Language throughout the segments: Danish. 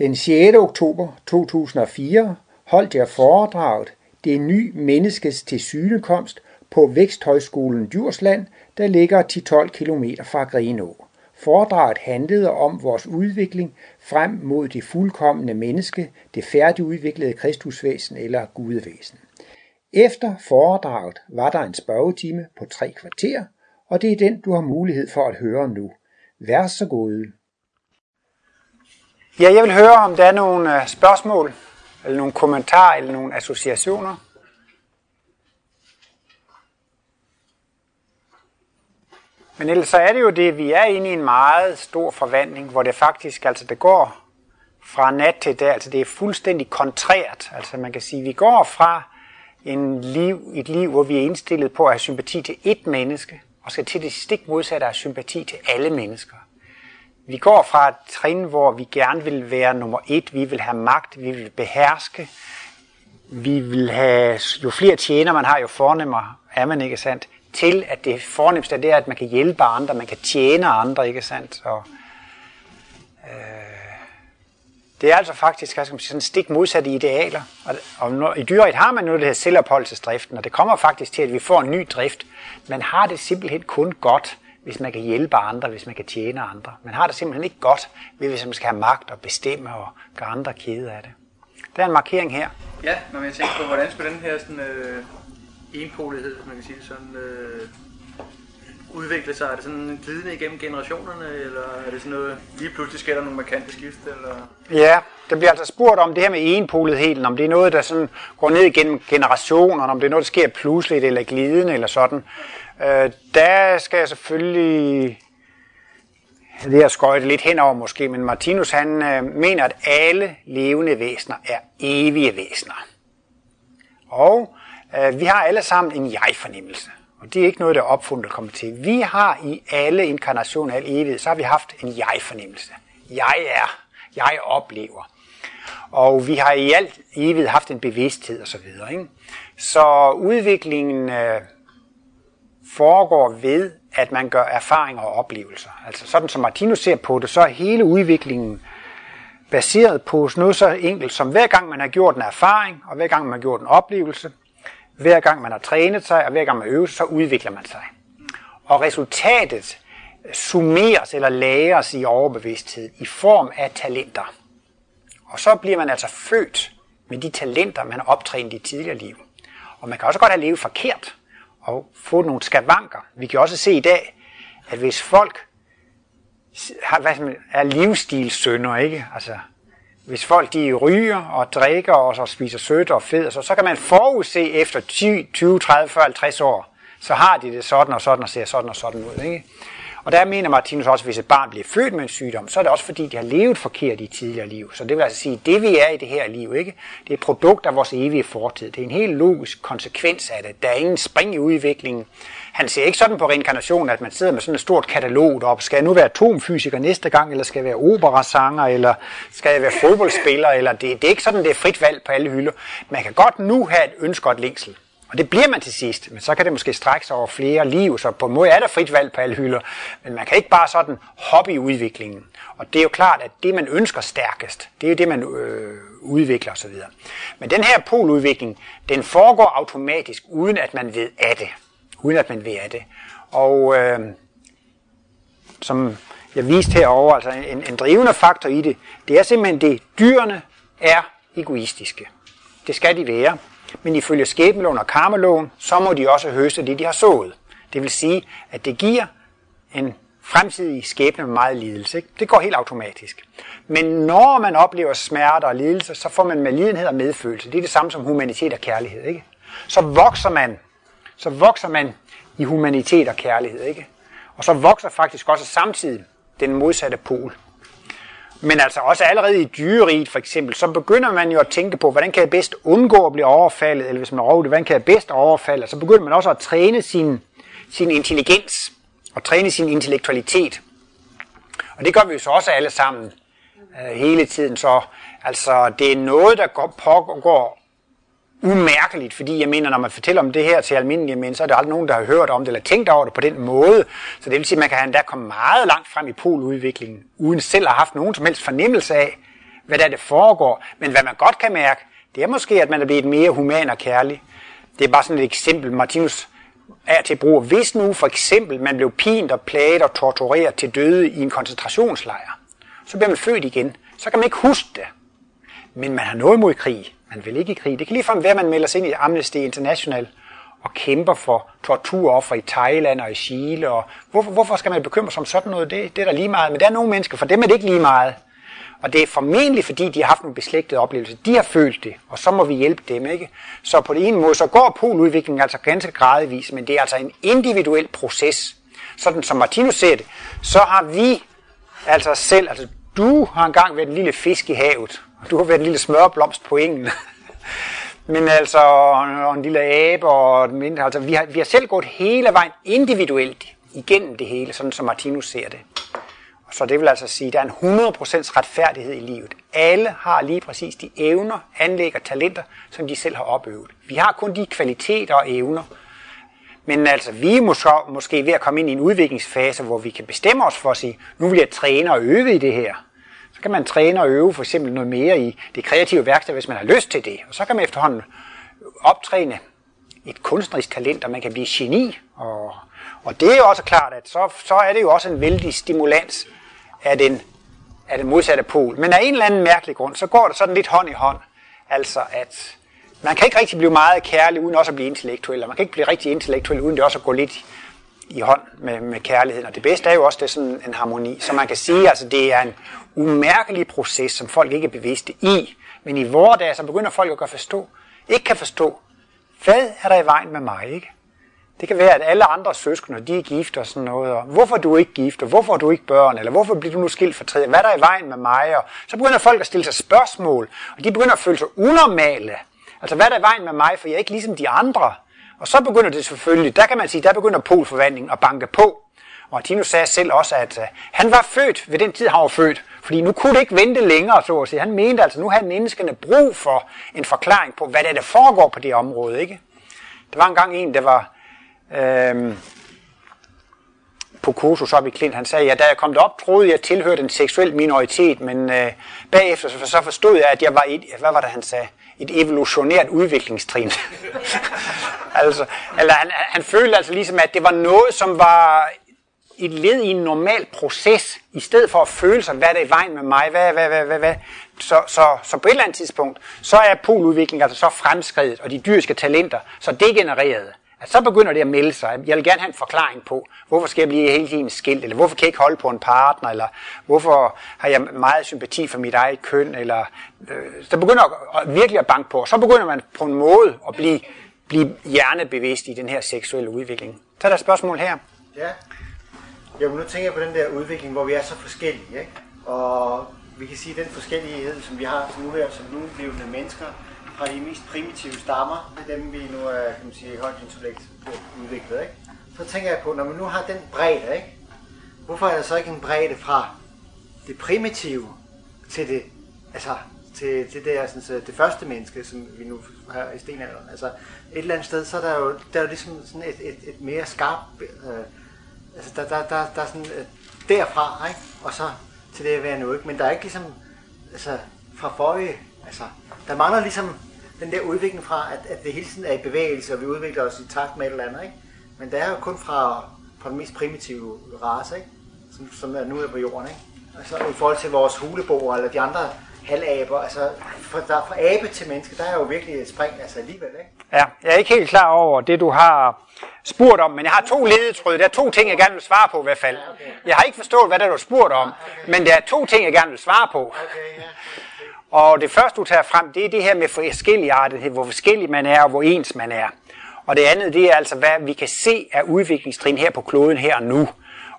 Den 6. oktober 2004 holdt jeg foredraget Det ny menneskes tilsynekomst på Væksthøjskolen Djursland, der ligger 10-12 km fra Grenå. Foredraget handlede om vores udvikling frem mod det fuldkommende menneske, det færdigudviklede kristusvæsen eller gudvæsen. Efter foredraget var der en spørgetime på tre kvarter, og det er den, du har mulighed for at høre nu. Vær så god. Ja, jeg vil høre, om der er nogle øh, spørgsmål, eller nogle kommentarer, eller nogle associationer. Men ellers så er det jo det, vi er inde i en meget stor forvandling, hvor det faktisk, altså det går fra nat til dag, altså det er fuldstændig kontrært. Altså man kan sige, vi går fra en liv, et liv, hvor vi er indstillet på at have sympati til ét menneske, og skal til det stik modsatte af sympati til alle mennesker. Vi går fra et trin, hvor vi gerne vil være nummer et, vi vil have magt, vi vil beherske, vi vil have, jo flere tjener man har, jo fornemmere er man, ikke sandt? Til at det fornemmeste det er, at man kan hjælpe andre, man kan tjene andre, ikke sandt? Og, øh, det er altså faktisk skal man sige, sådan stik modsatte idealer. Og, og når, i dyret har man nu det her selvopholdelsesdriften, og det kommer faktisk til, at vi får en ny drift. Man har det simpelthen kun godt, hvis man kan hjælpe andre, hvis man kan tjene andre. Man har det simpelthen ikke godt, hvis man skal have magt og bestemme og gøre andre kede af det. Der er en markering her. Ja, når jeg tænker på, hvordan skulle den her sådan, øh, enpolighed, man kan sige det sådan, øh, udvikle sig? Er det sådan glidende igennem generationerne, eller er det sådan noget, lige pludselig sker der nogle markante skift? Eller? Ja, der bliver altså spurgt om det her med enpoligheden, om det er noget, der sådan går ned igennem generationerne, om det er noget, der sker pludseligt eller glidende eller sådan. Øh, der skal jeg selvfølgelig det har skøjte lidt henover måske, men Martinus han øh, mener, at alle levende væsener er evige væsener. Og øh, vi har alle sammen en jeg-fornemmelse. Og det er ikke noget, der er opfundet og kommet til. Vi har i alle inkarnationer al evighed, så har vi haft en jeg-fornemmelse. Jeg er, jeg oplever. Og vi har i alt evighed haft en bevidsthed osv. Så, videre, ikke? så udviklingen øh, foregår ved, at man gør erfaringer og oplevelser. Altså sådan som Martinus ser på det, så er hele udviklingen baseret på noget så enkelt som hver gang man har gjort en erfaring, og hver gang man har gjort en oplevelse, hver gang man har trænet sig, og hver gang man øver sig, så udvikler man sig. Og resultatet summeres eller læres i overbevidsthed i form af talenter. Og så bliver man altså født med de talenter, man har optrænet i tidligere liv. Og man kan også godt have levet forkert og få nogle skavanker. Vi kan også se i dag, at hvis folk har, hvad man, er livsstilssynder, ikke? Altså, hvis folk de ryger og drikker og så spiser sødt og fedt, så, så kan man forudse efter 10, 20, 30, 40, 50 år, så har de det sådan og sådan og ser sådan og sådan ud. Ikke? Og der mener Martinus også, at hvis et barn bliver født med en sygdom, så er det også fordi, de har levet forkert i tidligere liv. Så det vil altså sige, at det vi er i det her liv, ikke? det er et produkt af vores evige fortid. Det er en helt logisk konsekvens af det. Der er ingen spring i udviklingen. Han ser ikke sådan på reinkarnation, at man sidder med sådan et stort katalog op. Skal jeg nu være atomfysiker næste gang, eller skal jeg være operasanger, eller skal jeg være fodboldspiller, eller det, det er ikke sådan, det er frit valg på alle hylder. Man kan godt nu have et ønske og et længsel. Og det bliver man til sidst, men så kan det måske strække sig over flere liv, så på en måde er der frit valg på alle hylder. Men man kan ikke bare sådan hoppe i udviklingen. Og det er jo klart, at det man ønsker stærkest, det er jo det man øh, udvikler osv. Men den her poludvikling, den foregår automatisk, uden at man ved af det. Uden at man ved af det. Og øh, som jeg viste herovre, altså en, en drivende faktor i det, det er simpelthen det, dyrene er egoistiske. Det skal de være men ifølge skæbneloven og karmeloven, så må de også høste det, de har sået. Det vil sige, at det giver en fremtidig skæbne med meget lidelse. Ikke? Det går helt automatisk. Men når man oplever smerter og lidelse, så får man med lidenhed og medfølelse. Det er det samme som humanitet og kærlighed. Ikke? Så vokser man, så vokser man i humanitet og kærlighed. Ikke? Og så vokser faktisk også samtidig den modsatte pol. Men altså også allerede i dyreriet for eksempel, så begynder man jo at tænke på, hvordan kan jeg bedst undgå at blive overfaldet, eller hvis man er hvordan kan jeg bedst overfalde, altså, så begynder man også at træne sin, sin intelligens, og træne sin intellektualitet. Og det gør vi jo så også alle sammen øh, hele tiden, så altså det er noget, der går, pågår umærkeligt, fordi jeg mener, når man fortæller om det her til almindelige mennesker, så er der aldrig nogen, der har hørt om det eller tænkt over det på den måde. Så det vil sige, at man kan endda komme meget langt frem i poludviklingen, uden selv at have haft nogen som helst fornemmelse af, hvad der det foregår. Men hvad man godt kan mærke, det er måske, at man er blevet mere human og kærlig. Det er bare sådan et eksempel, Martinus er til brug. Hvis nu for eksempel man blev pint og plaget og tortureret til døde i en koncentrationslejr, så bliver man født igen. Så kan man ikke huske det. Men man har noget mod krig. Man vil ikke i krig. Det kan ligefrem være, at man melder sig ind i Amnesty International og kæmper for torturoffer i Thailand og i Chile. Og hvorfor, hvorfor skal man bekymre sig om sådan noget? Det, det er der lige meget. Men der er nogle mennesker, for dem er det ikke lige meget. Og det er formentlig, fordi de har haft nogle beslægtede oplevelser. De har følt det, og så må vi hjælpe dem. ikke. Så på den ene måde, så går poludviklingen altså ganske gradvis, men det er altså en individuel proces. Sådan som Martinus ser det, så har vi altså selv, altså du har engang været en lille fisk i havet, du har været en lille smørblomst på engen. Men altså, og en lille abe og den mindre, altså vi har, vi har selv gået hele vejen individuelt igennem det hele, sådan som Martinus ser det. Så det vil altså sige, at der er en 100% retfærdighed i livet. Alle har lige præcis de evner, anlæg og talenter, som de selv har opøvet. Vi har kun de kvaliteter og evner. Men altså, vi er måske, måske ved at komme ind i en udviklingsfase, hvor vi kan bestemme os for at sige, nu vil jeg træne og øve i det her. Så kan man træne og øve for eksempel noget mere i det kreative værksted, hvis man har lyst til det. Og så kan man efterhånden optræne et kunstnerisk talent, og man kan blive geni. Og, og det er jo også klart, at så, så er det jo også en vældig stimulans af den, af den modsatte pol. Men af en eller anden mærkelig grund, så går det sådan lidt hånd i hånd. Altså at man kan ikke rigtig blive meget kærlig, uden også at blive intellektuel, og man kan ikke blive rigtig intellektuel, uden det også at gå lidt i hånd med, med kærligheden. Og det bedste er jo også, det er sådan en harmoni. Så man kan sige, altså det er en umærkelig proces, som folk ikke er bevidste i. Men i vores dage, så begynder folk at gøre forstå, ikke kan forstå, hvad er der i vejen med mig, ikke? Det kan være, at alle andre søskende, de er gift og sådan noget, og hvorfor er du ikke gift, og hvorfor er du ikke børn, eller hvorfor bliver du nu skilt for tredje, hvad er der i vejen med mig, og så begynder folk at stille sig spørgsmål, og de begynder at føle sig unormale. Altså, hvad er der i vejen med mig, for jeg er ikke ligesom de andre. Og så begynder det selvfølgelig, der kan man sige, der begynder polforvandlingen at banke på. Og Tino sagde selv også, at øh, han var født ved den tid, han var født. Fordi nu kunne det ikke vente længere, så at sige. Han mente altså, nu havde menneskene brug for en forklaring på, hvad det er, der foregår på det område. Ikke? Der var engang en, der var øhm, på kursus op i Klint, han sagde, ja, da jeg kom derop, troede jeg, at jeg tilhørte en seksuel minoritet, men øh, bagefter så forstod jeg, at jeg var et, hvad var det, han sagde, et evolutionært udviklingstrin. altså, eller han, han følte altså ligesom, at det var noget, som var et led i en normal proces, i stedet for at føle sig, hvad er det i vejen med mig, hvad, hvad, hvad, hvad, hvad. Så, så, så på et eller andet tidspunkt, så er poludviklingen altså så fremskredet, og de dyriske talenter så degenereret, at så begynder det at melde sig. Jeg vil gerne have en forklaring på, hvorfor skal jeg blive hele tiden skilt, eller hvorfor kan jeg ikke holde på en partner, eller hvorfor har jeg meget sympati for mit eget køn, eller øh, så begynder at, virkelig at banke på. Så begynder man på en måde at blive, blive hjernebevidst i den her seksuelle udvikling. Så er der et spørgsmål her. Ja. Jo, men nu tænker jeg på den der udvikling, hvor vi er så forskellige, ikke? Og vi kan sige, at den forskellighed, som vi har som nu her, som nu levende mennesker, fra de mest primitive stammer, dem vi nu er kan man sige, højt intellekt udviklet, ikke? så tænker jeg på, når man nu har den bredde, ikke? hvorfor er der så ikke en bredde fra det primitive til det, altså til, til det, sådan, så øh, det første menneske, som vi nu har i stenalderen. Altså et eller andet sted, så er der jo, der er jo ligesom sådan et, et, et mere skarpt, øh, altså der, der, der, der er sådan øh, derfra, ikke? og så til det at være nu, ikke? men der er ikke ligesom, altså fra forrige, altså der mangler ligesom den der udvikling fra, at, at det hele tiden er i bevægelse, og vi udvikler os i takt med et eller andet, ikke? Men det er jo kun fra, fra den mest primitive race, ikke? Som, som er nu er på jorden, ikke? Altså i forhold til vores huleboer eller de andre halvaber, altså fra, der, fra abe til menneske, der er jo virkelig et spring, altså alligevel, ikke? Ja, jeg er ikke helt klar over det, du har spurgt om, men jeg har to ledetråde. Der er to ting, jeg gerne vil svare på i hvert fald. Jeg har ikke forstået, hvad der du har spurgt om, men der er to ting, jeg gerne vil svare på. Okay, ja. Og det første, du tager frem, det er det her med forskelligartethed, hvor forskellig man er, og hvor ens man er. Og det andet, det er altså, hvad vi kan se af udviklingstrin her på kloden her og nu.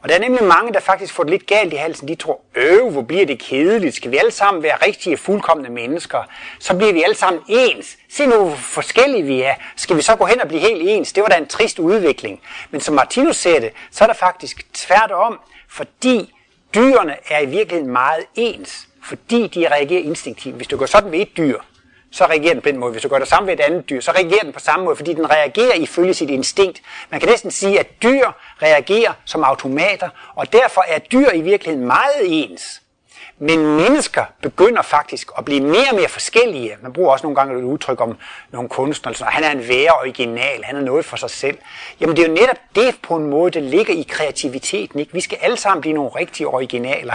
Og der er nemlig mange, der faktisk får det lidt galt i halsen. De tror, øv, hvor bliver det kedeligt. Skal vi alle sammen være rigtige, fuldkommende mennesker? Så bliver vi alle sammen ens. Se nu, hvor forskellige vi er. Skal vi så gå hen og blive helt ens? Det var da en trist udvikling. Men som Martinus ser det, så er der faktisk tværtom, fordi dyrene er i virkeligheden meget ens fordi de reagerer instinktivt. Hvis du går sådan ved et dyr, så reagerer den på den måde. Hvis du gør det samme ved et andet dyr, så reagerer den på samme måde, fordi den reagerer ifølge sit instinkt. Man kan næsten sige, at dyr reagerer som automater, og derfor er dyr i virkeligheden meget ens. Men mennesker begynder faktisk at blive mere og mere forskellige. Man bruger også nogle gange et udtryk om nogle kunstnere, sådan, han er en værre original, han er noget for sig selv. Jamen det er jo netop det på en måde, der ligger i kreativiteten. Ikke? Vi skal alle sammen blive nogle rigtige originaler.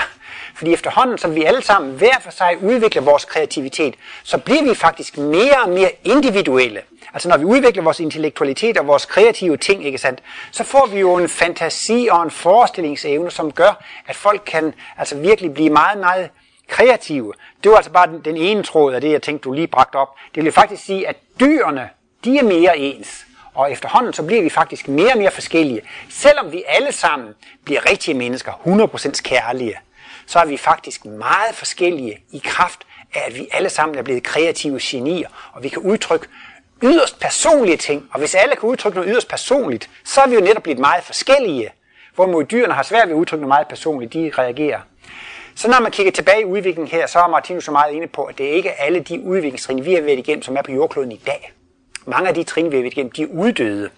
Fordi efterhånden, som vi alle sammen hver for sig udvikler vores kreativitet, så bliver vi faktisk mere og mere individuelle. Altså når vi udvikler vores intellektualitet og vores kreative ting, ikke sandt, så får vi jo en fantasi og en forestillingsevne, som gør, at folk kan altså virkelig blive meget, meget kreative. Det var altså bare den, den ene tråd af det, jeg tænkte, du lige bragte op. Det vil faktisk sige, at dyrene, de er mere ens. Og efterhånden så bliver vi faktisk mere og mere forskellige. Selvom vi alle sammen bliver rigtige mennesker, 100% kærlige, så er vi faktisk meget forskellige i kraft af, at vi alle sammen er blevet kreative genier, og vi kan udtrykke yderst personlige ting. Og hvis alle kan udtrykke noget yderst personligt, så er vi jo netop blevet meget forskellige. Hvorimod dyrene har svært ved at udtrykke noget meget personligt, de reagerer. Så når man kigger tilbage i udviklingen her, så er Martinus så meget inde på, at det ikke er alle de udviklingstrin, vi har været igennem, som er på jordkloden i dag. Mange af de trin, vi har været igennem, de er uddøde.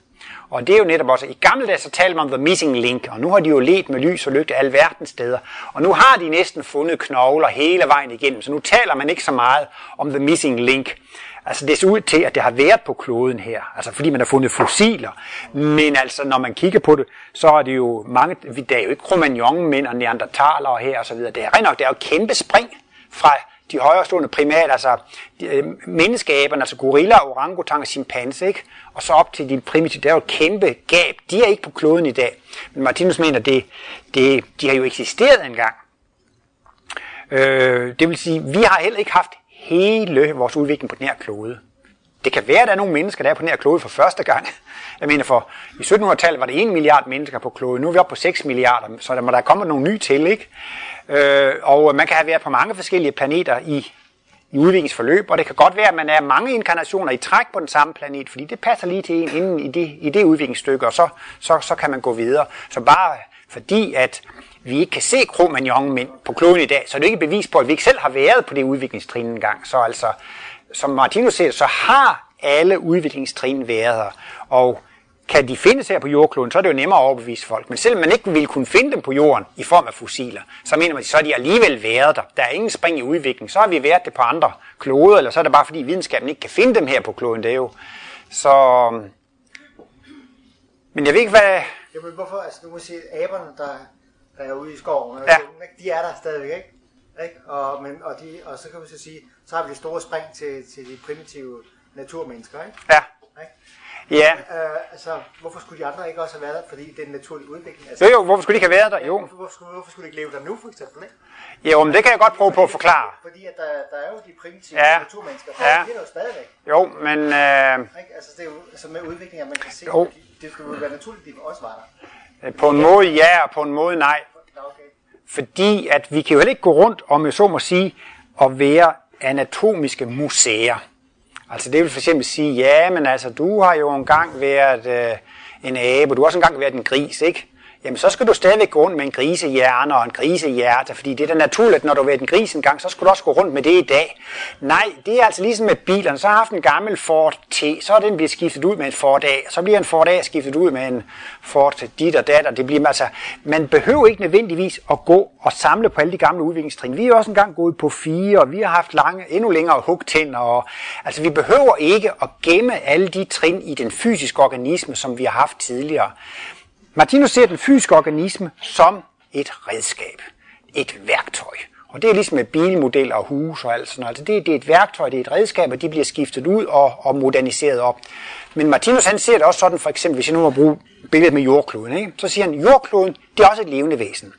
Og det er jo netop også, i gamle dage så talte man om the missing link, og nu har de jo let med lys og lygte alverdens steder. Og nu har de næsten fundet knogler hele vejen igennem, så nu taler man ikke så meget om the missing link. Altså det ser ud til, at det har været på kloden her, altså fordi man har fundet fossiler. Men altså når man kigger på det, så er det jo mange, der er jo ikke Cro-Magnon-mænd og neandertalere her og så videre. Det er rent nok, det er jo kæmpe spring fra de højrestående primater, altså øh, menneskeaberne, altså gorilla, orangutang og chimpanse, ikke? og så op til de primitive, der er jo et kæmpe gab. De er ikke på kloden i dag. Men Martinus mener, det, det, de har jo eksisteret engang. Øh, det vil sige, vi har heller ikke haft hele vores udvikling på den her klode. Det kan være, at der er nogle mennesker, der er på den her klode for første gang. Jeg mener, for i 1700-tallet var det 1 milliard mennesker på kloden. Nu er vi oppe på 6 milliarder, så der må der komme nogle nye til, ikke? Øh, og man kan have været på mange forskellige planeter i, i udviklingsforløb, og det kan godt være, at man er mange inkarnationer i træk på den samme planet, fordi det passer lige til en inden i det, i det udviklingsstykke, og så, så, så kan man gå videre. Så bare fordi, at vi ikke kan se Cro-Magnon på kloden i dag, så er det ikke bevis på, at vi ikke selv har været på det udviklingstrin engang. Så altså, som Martinus siger, så har alle udviklingstrin været her. Og kan de findes her på jordkloden, så er det jo nemmere at overbevise folk. Men selvom man ikke ville kunne finde dem på jorden i form af fossiler, så mener man, så er de alligevel været der. Der er ingen spring i udviklingen. Så har vi været det på andre kloder, eller så er det bare fordi videnskaben ikke kan finde dem her på kloden. Det er jo så... Øhm, men jeg ved ikke, hvad... Jamen, hvorfor? Altså, nu må sige, aberne, der, der er ude i skoven, ja. de er der stadigvæk, ikke? ikke? Og, men, og, de, og så kan vi så sige, så har vi det store spring til, til de primitive naturmennesker, ikke? Ja. Ikke? Ja. Øh, altså, hvorfor skulle de andre ikke også have været der? Fordi det er en naturlig udvikling. Altså, jo, jo, hvorfor skulle de ikke have været der? Jo. Hvorfor, hvorfor, skulle, hvorfor skulle de ikke leve der nu, for eksempel? Ikke? Jo, men det kan jeg godt prøve på at forklare. Fordi at der, der er jo de primitive Ja. naturmennesker, der ja. er jo stadigvæk. Jo, men øh, Ikke? Altså, det er jo altså med udvikling, at man kan se, Jo. det skulle jo være naturligt, at de også var der. Øh, på en måde ja, og på en måde nej. Fordi at vi kan jo heller ikke gå rundt, om jeg så må sige, og være anatomiske museer. Altså det vil for eksempel sige, ja, men altså du har jo engang været øh, en abe, du har også engang været en gris, ikke? Jamen så skal du stadigvæk gå rundt med en grisehjerne og en grisehjerte, fordi det er da naturligt, når du har været en gris en gang, så skal du også gå rundt med det i dag. Nej, det er altså ligesom med bilerne. Så har jeg haft en gammel Ford T, så er den bliver skiftet ud med en Ford A, så bliver en Ford A skiftet ud med en Ford dit og dat, og det bliver altså, man behøver ikke nødvendigvis at gå og samle på alle de gamle udviklingstrin. Vi er også engang gået på fire, og vi har haft lange, endnu længere hugtænder, og altså vi behøver ikke at gemme alle de trin i den fysiske organisme, som vi har haft tidligere. Martinus ser den fysiske organisme som et redskab, et værktøj. Og det er ligesom med bilmodeller og hus og alt sådan noget. Altså det, det er et værktøj, det er et redskab, og de bliver skiftet ud og, og moderniseret op. Men Martinus han ser det også sådan, for eksempel, hvis jeg nu må bruge billedet med jordkloden, ikke? så siger han, jordkloden, det er også et levende væsen.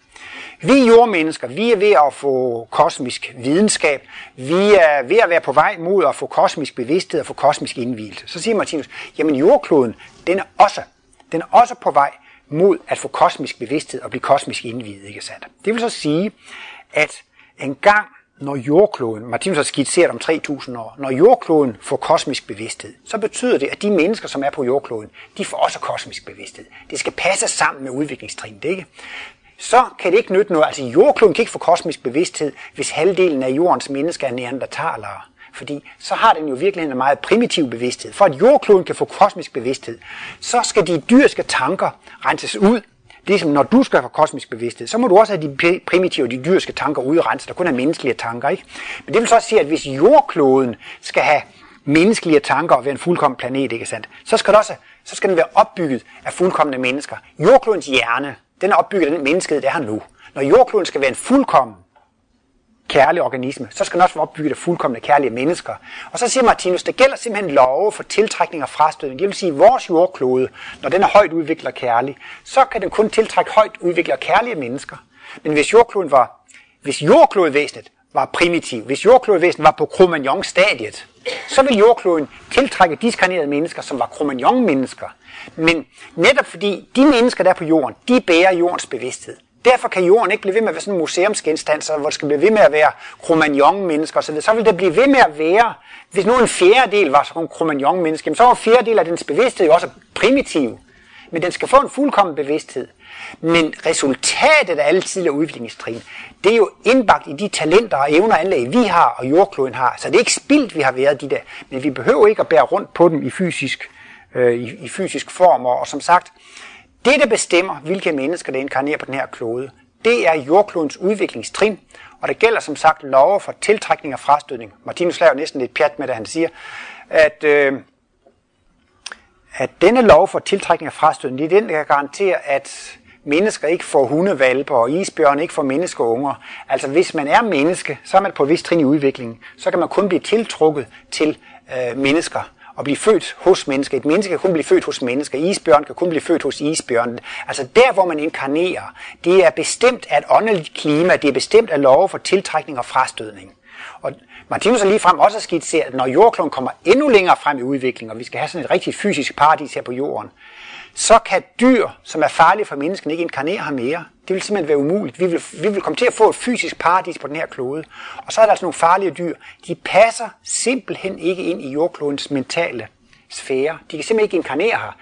Vi jordmennesker, vi er ved at få kosmisk videnskab. Vi er ved at være på vej mod at få kosmisk bevidsthed og få kosmisk indvielse. Så siger Martinus, jamen jordkloden, den er også, den er også på vej mod at få kosmisk bevidsthed og blive kosmisk indvidet, ikke sandt? Det vil så sige, at en gang, når jordkloden, Martinus har skitseret om 3000 år, når jordkloden får kosmisk bevidsthed, så betyder det, at de mennesker, som er på jordkloden, de får også kosmisk bevidsthed. Det skal passe sammen med udviklingstrin, ikke? Så kan det ikke nytte noget. Altså jordkloden kan ikke få kosmisk bevidsthed, hvis halvdelen af jordens mennesker er neandertalere. Fordi så har den jo virkelig en meget primitiv bevidsthed. For at jordkloden kan få kosmisk bevidsthed, så skal de dyriske tanker renses ud. Ligesom når du skal have kosmisk bevidsthed, så må du også have de primitive og de dyriske tanker udrenset, der kun er menneskelige tanker. Ikke? Men det vil så også sige, at hvis jordkloden skal have menneskelige tanker og være en fuldkommen planet, ikke sandt? Så skal, det også, så skal den være opbygget af fuldkommende mennesker. Jordklodens hjerne, den er opbygget af den menneskehed, der er nu. Når jordkloden skal være en fuldkommen kærlig organisme, så skal den også være opbygget af fuldkommende kærlige mennesker. Og så siger Martinus, det gælder simpelthen love for tiltrækning og frastødning. Det vil sige, at vores jordklode, når den er højt udviklet og kærlig, så kan den kun tiltrække højt udviklet og kærlige mennesker. Men hvis jordkloden var, hvis jordklodevæsenet var primitiv, hvis jordklodevæsenet var på cro stadiet så ville jordkloden tiltrække diskarnerede mennesker, som var cro mennesker Men netop fordi de mennesker, der er på jorden, de bærer jordens bevidsthed. Derfor kan jorden ikke blive ved med at være sådan en museumsgenstand, så hvor det skal blive ved med at være Cro-Magnon-mennesker osv. Så vil det blive ved med at være, hvis nu en fjerdedel var sådan en Cro-Magnon-menneske, så var en fjerdedel af dens bevidsthed jo også primitiv. Men den skal få en fuldkommen bevidsthed. Men resultatet af alle tidligere udviklingstrin, det er jo indbagt i de talenter og evner og anlæg, vi har og jordkloden har. Så det er ikke spildt, vi har været de der. Men vi behøver ikke at bære rundt på dem i fysisk, øh, i, i fysisk form. Og, og som sagt, det, der bestemmer, hvilke mennesker, der inkarnerer på den her klode, det er jordklodens udviklingstrin, og det gælder som sagt lov for tiltrækning og frastødning. Martinus laver næsten lidt pjat med det, han siger, at, øh, at denne lov for tiltrækning og frastødning, det er den, der garanterer, at mennesker ikke får hundevalper, og isbjørn ikke får menneskeunger. Altså hvis man er menneske, så er man på et vist trin i udviklingen, så kan man kun blive tiltrukket til øh, mennesker at blive født hos mennesker. Et menneske kan kun blive født hos mennesker. Isbjørn kan kun blive født hos isbjørn. Altså der, hvor man inkarnerer, det er bestemt af et åndeligt klima, det er bestemt af lov for tiltrækning og frastødning. Og Martinus har lige frem også skitseret, at når jordkloden kommer endnu længere frem i udviklingen, og vi skal have sådan et rigtig fysisk paradis her på jorden, så kan dyr, som er farlige for menneskene, ikke inkarnere her mere. Det vil simpelthen være umuligt. Vi vil, vi vil komme til at få et fysisk paradis på den her klode. Og så er der altså nogle farlige dyr. De passer simpelthen ikke ind i jordklodens mentale sfære. De kan simpelthen ikke inkarnere her.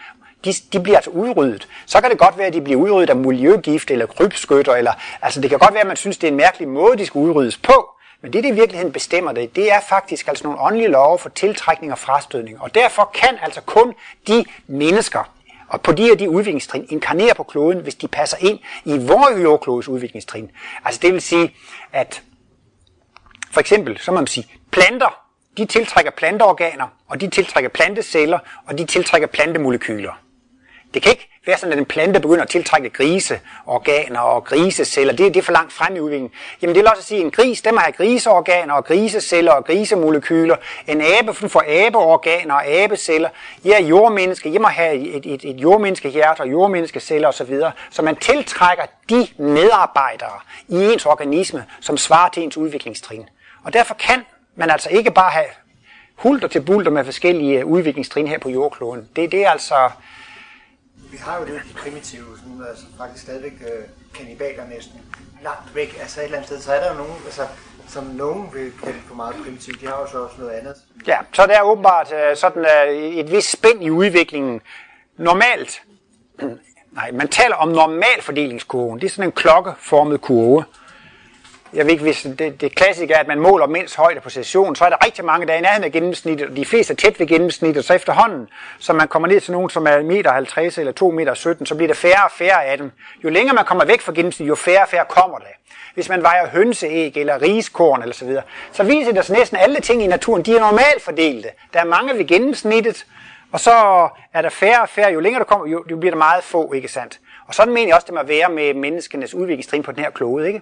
De, de bliver altså udryddet. Så kan det godt være, at de bliver udryddet af miljøgift eller krybskytter. Eller, altså det kan godt være, at man synes, det er en mærkelig måde, de skal udryddes på. Men det, det i virkeligheden bestemmer det, det er faktisk altså nogle åndelige love for tiltrækning og frastødning. Og derfor kan altså kun de mennesker, og på de her de udviklingstrin inkarnerer på kloden, hvis de passer ind i vores jordklodes udviklingstrin. Altså det vil sige, at for eksempel, så må man sige, planter, de tiltrækker planteorganer, og de tiltrækker planteceller, og de tiltrækker plantemolekyler. Det kan ikke være sådan, at en plante begynder at tiltrække griseorganer og griseceller. Det, det er for langt frem i udviklingen. Jamen det vil også sige, at en gris, den har griseorganer og griseceller og grisemolekyler. En abe får abeorganer og abeceller. Ja, jordmenneske, I må have et, et, et jordmenneskehjerte og jordmenneskeceller osv. Så man tiltrækker de medarbejdere i ens organisme, som svarer til ens udviklingstrin. Og derfor kan man altså ikke bare have hulter til bulter med forskellige udviklingstrin her på jordkloden. Det, det er altså vi har jo det de primitive, sådan, altså faktisk stadigvæk øh, kanibaler næsten langt væk. Altså et eller andet sted, så er der jo nogen, altså, som nogen vil kalde for meget primitivt. De har jo så også noget andet. Ja, så der er åbenbart øh, sådan uh, et vis spænd i udviklingen. Normalt, nej, man taler om normalfordelingskurven. Det er sådan en klokkeformet kurve jeg ved ikke, hvis det, det klassiske er, at man måler mindst højde på session, så er der rigtig mange, der er i nærheden af gennemsnittet, og de fleste er tæt ved gennemsnittet, så efterhånden, så man kommer ned til nogen, som er 1,50 meter eller 2,17 meter, så bliver der færre og færre af dem. Jo længere man kommer væk fra gennemsnittet, jo færre og færre kommer der. Hvis man vejer hønseæg eller riskorn eller så videre, så viser det sig næsten alle ting i naturen, de er normalt fordelte. Der er mange ved gennemsnittet, og så er der færre og færre, jo længere du kommer, jo, jo bliver der meget få, ikke sandt? Og sådan mener jeg også, det må være med menneskenes udviklingstrin på den her klode, ikke?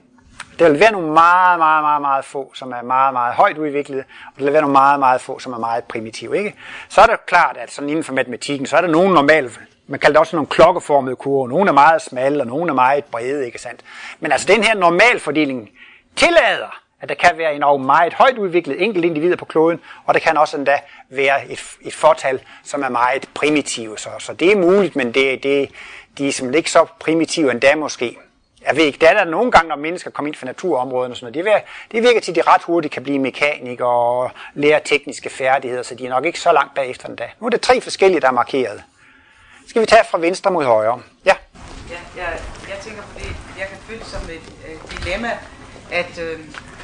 Der vil være nogle meget, meget, meget, meget få, som er meget, meget højt udviklede, og der vil være nogle meget, meget få, som er meget primitive. Ikke? Så er det klart, at sådan inden for matematikken, så er der nogle normale, man kalder det også nogle klokkeformede kurver. Nogle er meget smalle, og nogle er meget brede, ikke sandt? Men altså den her normalfordeling tillader, at der kan være en og meget højt udviklet enkelt individer på kloden, og der kan også endda være et, et fortal, som er meget primitive. Så, så det er muligt, men det, det, de er simpelthen ikke så primitive endda måske. Jeg ved ikke, der er der nogle gange, når mennesker kommer ind fra naturområderne og sådan noget, det virker, det virker til, at de ret hurtigt kan blive mekanikere og lære tekniske færdigheder, så de er nok ikke så langt bagefter endda. Nu er det tre forskellige, der er markeret. Skal vi tage fra venstre mod højre? Ja. Ja, jeg, jeg tænker på det, jeg kan føle som et øh, dilemma, at øh,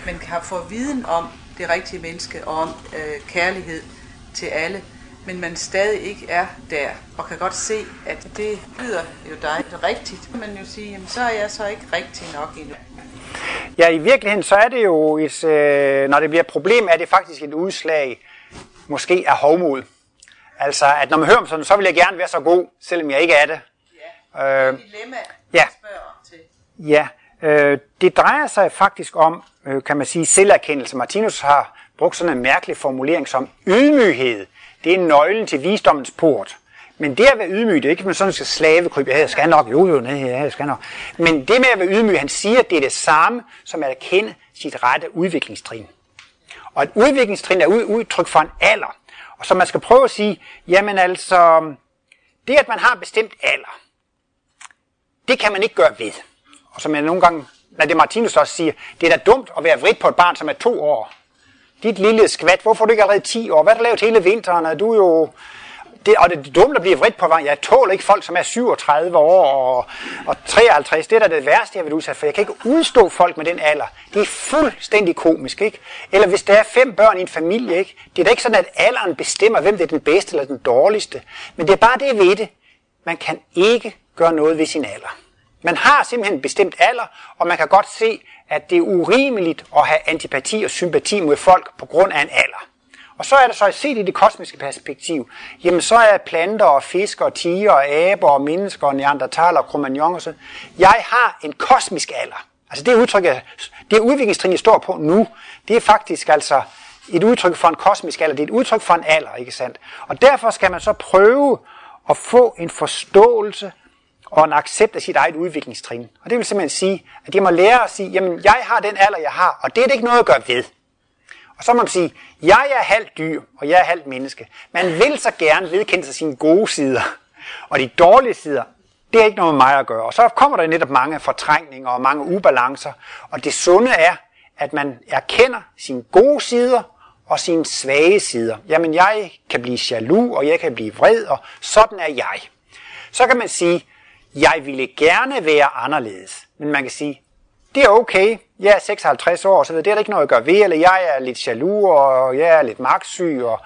man kan få viden om det rigtige menneske og om øh, kærlighed til alle, men man stadig ikke er der, og kan godt se, at det lyder jo dig rigtigt, men jo sige, jamen, så er jeg så ikke rigtig nok endnu. Ja, i virkeligheden så er det jo, et, øh, når det bliver et problem, er det faktisk et udslag måske af hovmod. Altså, at når man hører om sådan, så vil jeg gerne være så god, selvom jeg ikke er det. Ja, øh, dilemma, ja. til. Ja, øh, det drejer sig faktisk om, øh, kan man sige, selverkendelse. Martinus har brugt sådan en mærkelig formulering som ydmyghed. Det er nøglen til visdommens port. Men det at være ydmyg, det er ikke, at man sådan skal slavekrybe, ja, jeg skal nok, jo jo, nej, ja, jeg skal nok. Men det med at være ydmyg, han siger, det er det samme, som at erkende sit rette udviklingstrin. Og et udviklingstrin er udtryk for en alder. Og så man skal prøve at sige, jamen altså, det at man har en bestemt alder, det kan man ikke gøre ved. Og som jeg nogle gange, når det Martinus også siger, det er da dumt at være vridt på et barn, som er to år. Dit lille skvat, hvorfor er du ikke allerede 10 år? Hvad har du lavet hele vinteren? Er du jo det, og det er dumt at blive vredt på vejen. Jeg tåler ikke folk, som er 37 år og, og 53. Det er da det værste, jeg vil udsat for. Jeg kan ikke udstå folk med den alder. Det er fuldstændig komisk, ikke? Eller hvis der er fem børn i en familie, ikke? Det er da ikke sådan, at alderen bestemmer, hvem det er den bedste eller den dårligste. Men det er bare det ved det. Man kan ikke gøre noget ved sin alder. Man har simpelthen en bestemt alder, og man kan godt se, at det er urimeligt at have antipati og sympati mod folk på grund af en alder. Og så er det så set i det kosmiske perspektiv, jamen så er planter og fisk og tiger og aber og mennesker og neandertaler og kromagnon og sådan. Jeg har en kosmisk alder. Altså det udtryk, det udviklingstrin, jeg står på nu, det er faktisk altså et udtryk for en kosmisk alder. Det er et udtryk for en alder, ikke sandt? Og derfor skal man så prøve at få en forståelse og en accept af sit eget udviklingstrin. Og det vil simpelthen sige, at jeg må lære at sige, jamen jeg har den alder, jeg har, og det er det ikke noget at gøre ved. Og så må man sige, jeg er halvt dyr, og jeg er halvt menneske. Man vil så gerne vedkende sig sine gode sider. Og de dårlige sider, det er ikke noget med mig at gøre. Og så kommer der netop mange fortrængninger og mange ubalancer. Og det sunde er, at man erkender sine gode sider og sine svage sider. Jamen, jeg kan blive jaloux, og jeg kan blive vred, og sådan er jeg. Så kan man sige, jeg ville gerne være anderledes. Men man kan sige, det er okay, jeg er 56 år, så det er der ikke noget at gøre ved, eller jeg er lidt jaloux, og jeg er lidt magtsyg, og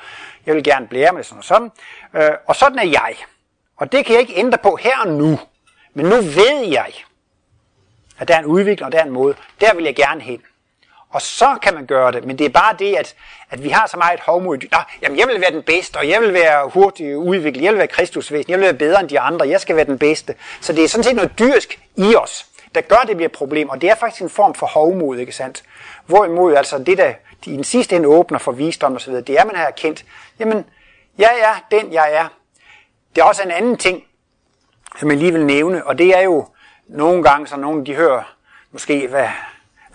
jeg vil gerne blære med sådan og sådan. Øh, og sådan er jeg. Og det kan jeg ikke ændre på her og nu. Men nu ved jeg, at der er en udvikling, og der er en måde. Der vil jeg gerne hen. Og så kan man gøre det, men det er bare det, at, at vi har så meget hovmod. Nå, jamen jeg vil være den bedste, og jeg vil være hurtigt udviklet, jeg vil være kristusvæsen, jeg vil være bedre end de andre, jeg skal være den bedste. Så det er sådan set noget dyrsk i os der gør, at det bliver et problem, og det er faktisk en form for hovmod, ikke sandt? Hvorimod altså det, der i den sidste ende åbner for visdom og så videre, det er, at man har erkendt, jamen, jeg er den, jeg er. Det er også en anden ting, som jeg lige vil nævne, og det er jo nogle gange, så nogen de hører måske, hvad,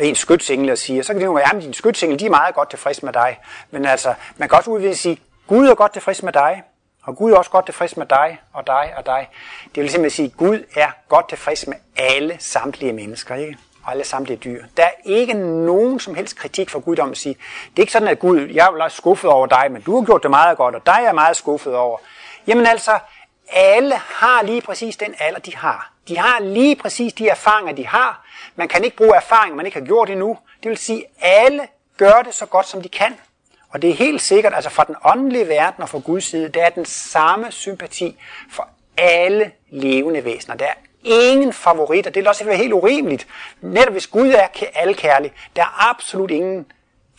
hvad en skytsengel siger, så kan det jo være, at dine skytsengel, de er meget godt tilfreds med dig. Men altså, man kan også udvide sige, Gud er godt tilfreds med dig. Og Gud er også godt tilfreds med dig, og dig, og dig. Det vil simpelthen sige, at Gud er godt tilfreds med alle samtlige mennesker, ikke? Og alle samtlige dyr. Der er ikke nogen som helst kritik for Gud om at sige, det er ikke sådan, at Gud, jeg er skuffet over dig, men du har gjort det meget godt, og dig er jeg meget skuffet over. Jamen altså, alle har lige præcis den alder, de har. De har lige præcis de erfaringer, de har. Man kan ikke bruge erfaring, man ikke har gjort endnu. Det vil sige, alle gør det så godt, som de kan. Og det er helt sikkert, altså fra den åndelige verden og fra Guds side, der er den samme sympati for alle levende væsener. Der er ingen favoritter. Det vil også være helt urimeligt. Netop hvis Gud er alle kærlig, der er absolut ingen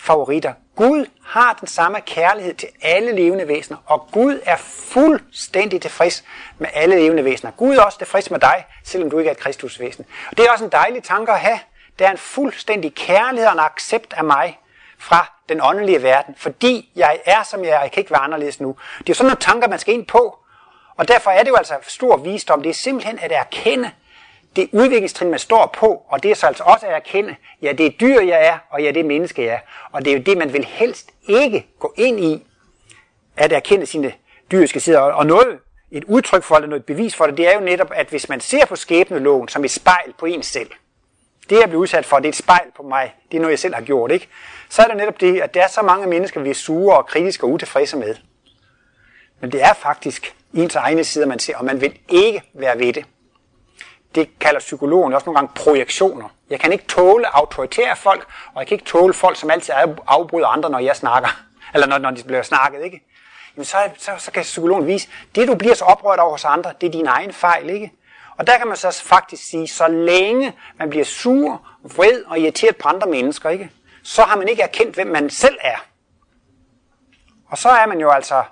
favoritter. Gud har den samme kærlighed til alle levende væsener, og Gud er fuldstændig tilfreds med alle levende væsener. Gud er også tilfreds med dig, selvom du ikke er et kristusvæsen. Og det er også en dejlig tanke at have. Der er en fuldstændig kærlighed og en accept af mig fra den åndelige verden, fordi jeg er, som jeg er, jeg kan ikke være anderledes nu. Det er sådan nogle tanker, man skal ind på. Og derfor er det jo altså stor visdom. Det er simpelthen at erkende det udviklingstrin, man står på, og det er så altså også at erkende, ja, det er dyr, jeg er, og ja, det er menneske, jeg er. Og det er jo det, man vil helst ikke gå ind i, at erkende sine dyriske sider. Og noget, et udtryk for det, noget bevis for det, det er jo netop, at hvis man ser på skæbneloven som et spejl på en selv, det jeg bliver udsat for, det er et spejl på mig, det er noget, jeg selv har gjort, ikke? så er det netop det, at der er så mange mennesker, vi er sure og kritiske og utilfredse med. Men det er faktisk ens egne sider, man ser, og man vil ikke være ved det. Det kalder psykologen også nogle gange projektioner. Jeg kan ikke tåle autoritære folk, og jeg kan ikke tåle folk, som altid afbryder andre, når jeg snakker. Eller når, når de bliver snakket, ikke? jamen så, så, så kan psykologen vise, det du bliver så oprørt over hos andre, det er din egen fejl, ikke? Og der kan man så faktisk sige, så længe man bliver sur, vred og irriteret på andre mennesker, ikke? så har man ikke erkendt, hvem man selv er. Og så er man jo altså,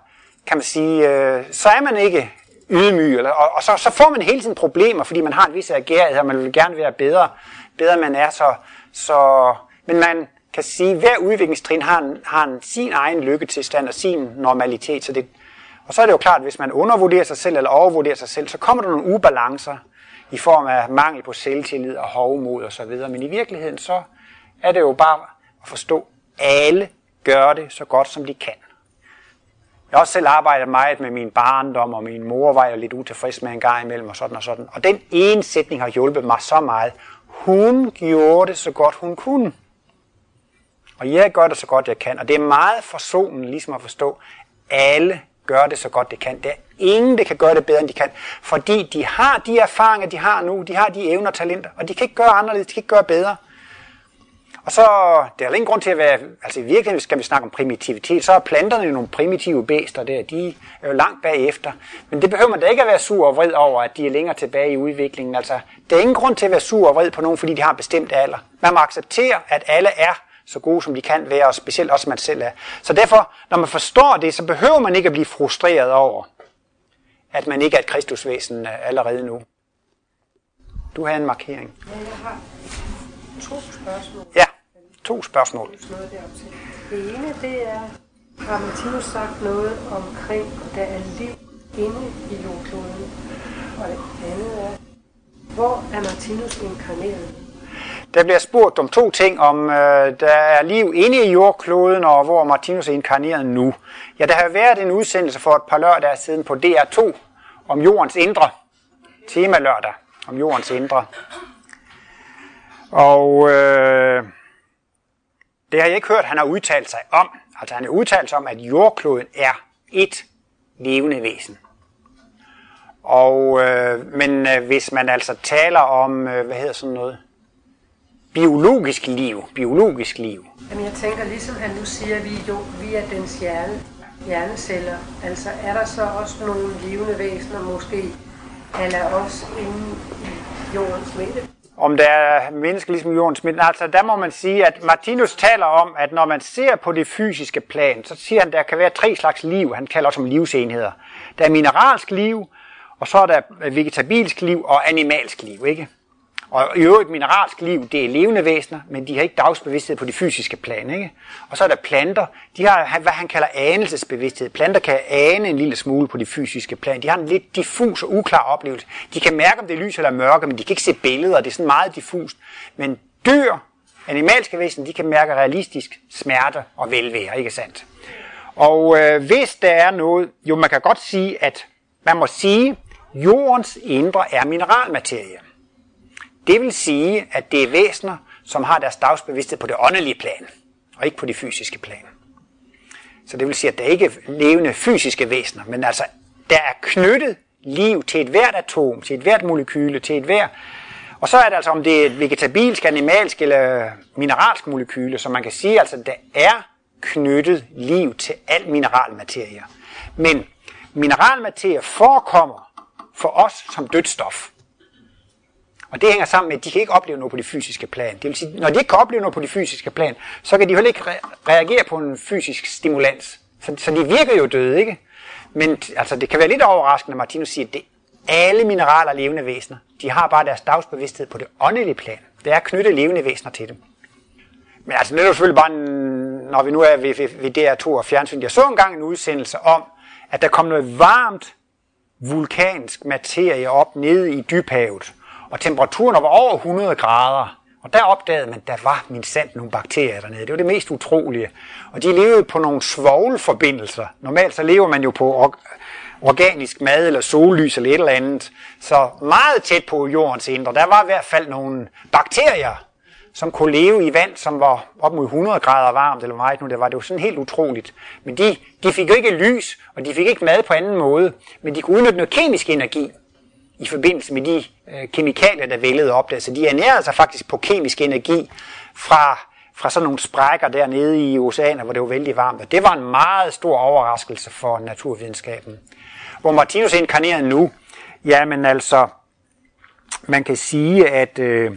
kan man sige, øh, så er man ikke ydmyg, eller, og, og så, så får man hele tiden problemer, fordi man har en vis agerighed, og man vil gerne være bedre, bedre man er. Så, så, men man kan sige, at hver udviklingstrin har, en, har en, sin egen lykketilstand og sin normalitet. Så det, og så er det jo klart, at hvis man undervurderer sig selv eller overvurderer sig selv, så kommer der nogle ubalancer i form af mangel på selvtillid og hovmod og så videre. Men i virkeligheden så er det jo bare at forstå, at alle gør det så godt, som de kan. Jeg har også selv arbejdet meget med min barndom, og min mor var jo lidt utilfreds med en gang imellem, og sådan og sådan. Og den ene sætning har hjulpet mig så meget. Hun gjorde det så godt, hun kunne. Og jeg gør det så godt, jeg kan. Og det er meget forsonende ligesom at forstå, alle gør det så godt, det kan. Der er ingen, der kan gøre det bedre, end de kan. Fordi de har de erfaringer, de har nu. De har de evner og talenter. Og de kan ikke gøre anderledes. De kan ikke gøre bedre. Og så, der er ingen grund til at være, altså i virkeligheden skal vi snakke om primitivitet, så er planterne jo nogle primitive bæster der, de er jo langt bagefter. Men det behøver man da ikke at være sur og vred over, at de er længere tilbage i udviklingen. Altså, der er ingen grund til at være sur og vred på nogen, fordi de har en bestemt alder. Man må acceptere, at alle er så gode, som de kan være, og specielt også man selv er. Så derfor, når man forstår det, så behøver man ikke at blive frustreret over, at man ikke er et kristusvæsen øh, allerede nu. Du har en markering. Ja, jeg har to spørgsmål. Ja, to spørgsmål. Det ene, det er, har Martinus sagt noget omkring, der er liv inde i jordkloden? Og det andet er, hvor er Martinus inkarneret? Der bliver spurgt om to ting, om øh, der er liv inde i jordkloden, og hvor Martinus er inkarneret nu. Ja, der har været en udsendelse for et par lørdage siden på DR2 om jordens indre. Tema lørdag om jordens indre. Og øh, det har jeg ikke hørt, han har udtalt sig om. Altså han har udtalt sig om, at jordkloden er et levende væsen. Og, øh, men øh, hvis man altså taler om, øh, hvad hedder sådan noget, biologisk liv, biologisk liv. Jamen jeg tænker, ligesom han nu siger, at vi jo vi er dens hjerne, hjerneceller. Altså er der så også nogle levende væsener, måske, eller os inde i jordens midte? Om der er mennesker ligesom jordens midte. Altså, der må man sige, at Martinus taler om, at når man ser på det fysiske plan, så siger han, at der kan være tre slags liv. Han kalder også om livsenheder. Der er mineralsk liv, og så er der vegetabilsk liv og animalsk liv, ikke? Og i øvrigt mineralsk liv, det er levende væsener, men de har ikke dagsbevidsthed på de fysiske plan. Ikke? Og så er der planter, de har hvad han kalder anelsesbevidsthed. Planter kan ane en lille smule på de fysiske plan. De har en lidt diffus og uklar oplevelse. De kan mærke, om det er lys eller mørke, men de kan ikke se billeder. Det er sådan meget diffust. Men dyr, animalske væsener, de kan mærke realistisk smerte og velvære, ikke sandt? Og øh, hvis der er noget, jo man kan godt sige, at man må sige, jordens indre er mineralmaterie. Det vil sige, at det er væsener, som har deres dagsbevidsthed på det åndelige plan, og ikke på det fysiske plan. Så det vil sige, at det er ikke levende fysiske væsener, men altså, der er knyttet liv til et hvert atom, til et hvert molekyle, til et hvert... Og så er det altså, om det er et vegetabilsk, animalsk eller mineralsk molekyle, så man kan sige, altså, der er knyttet liv til al mineralmaterie. Men mineralmaterie forekommer for os som dødt stof. Og det hænger sammen med, at de kan ikke opleve noget på det fysiske plan. Det vil sige, når de ikke kan opleve noget på det fysiske plan, så kan de heller ikke re- reagere på en fysisk stimulans. Så, så de virker jo døde, ikke? Men altså, det kan være lidt overraskende, at Martinus siger, at det alle mineraler levende væsener. De har bare deres dagsbevidsthed på det åndelige plan. Det er knyttet levende væsener til dem. Men altså, det er jo selvfølgelig bare, når vi nu er ved, ved, ved DR2 og fjernsyn. Jeg så engang en udsendelse om, at der kom noget varmt vulkansk materie op nede i dybhavet og temperaturen var over 100 grader. Og der opdagede man, at der var min sandt nogle bakterier dernede. Det var det mest utrolige. Og de levede på nogle svovlforbindelser. Normalt så lever man jo på organisk mad eller sollys eller et eller andet. Så meget tæt på jordens indre, der var i hvert fald nogle bakterier, som kunne leve i vand, som var op mod 100 grader varmt, eller meget nu det var. Det var sådan helt utroligt. Men de, de fik jo ikke lys, og de fik ikke mad på anden måde, men de kunne udnytte noget kemisk energi i forbindelse med de øh, kemikalier, der vældede op der. Så de ernærede sig faktisk på kemisk energi fra, fra sådan nogle sprækker dernede i oceaner, hvor det var vældig varmt. Og det var en meget stor overraskelse for naturvidenskaben. Hvor Martinus inkarnerer nu, jamen altså, man kan sige, at øh,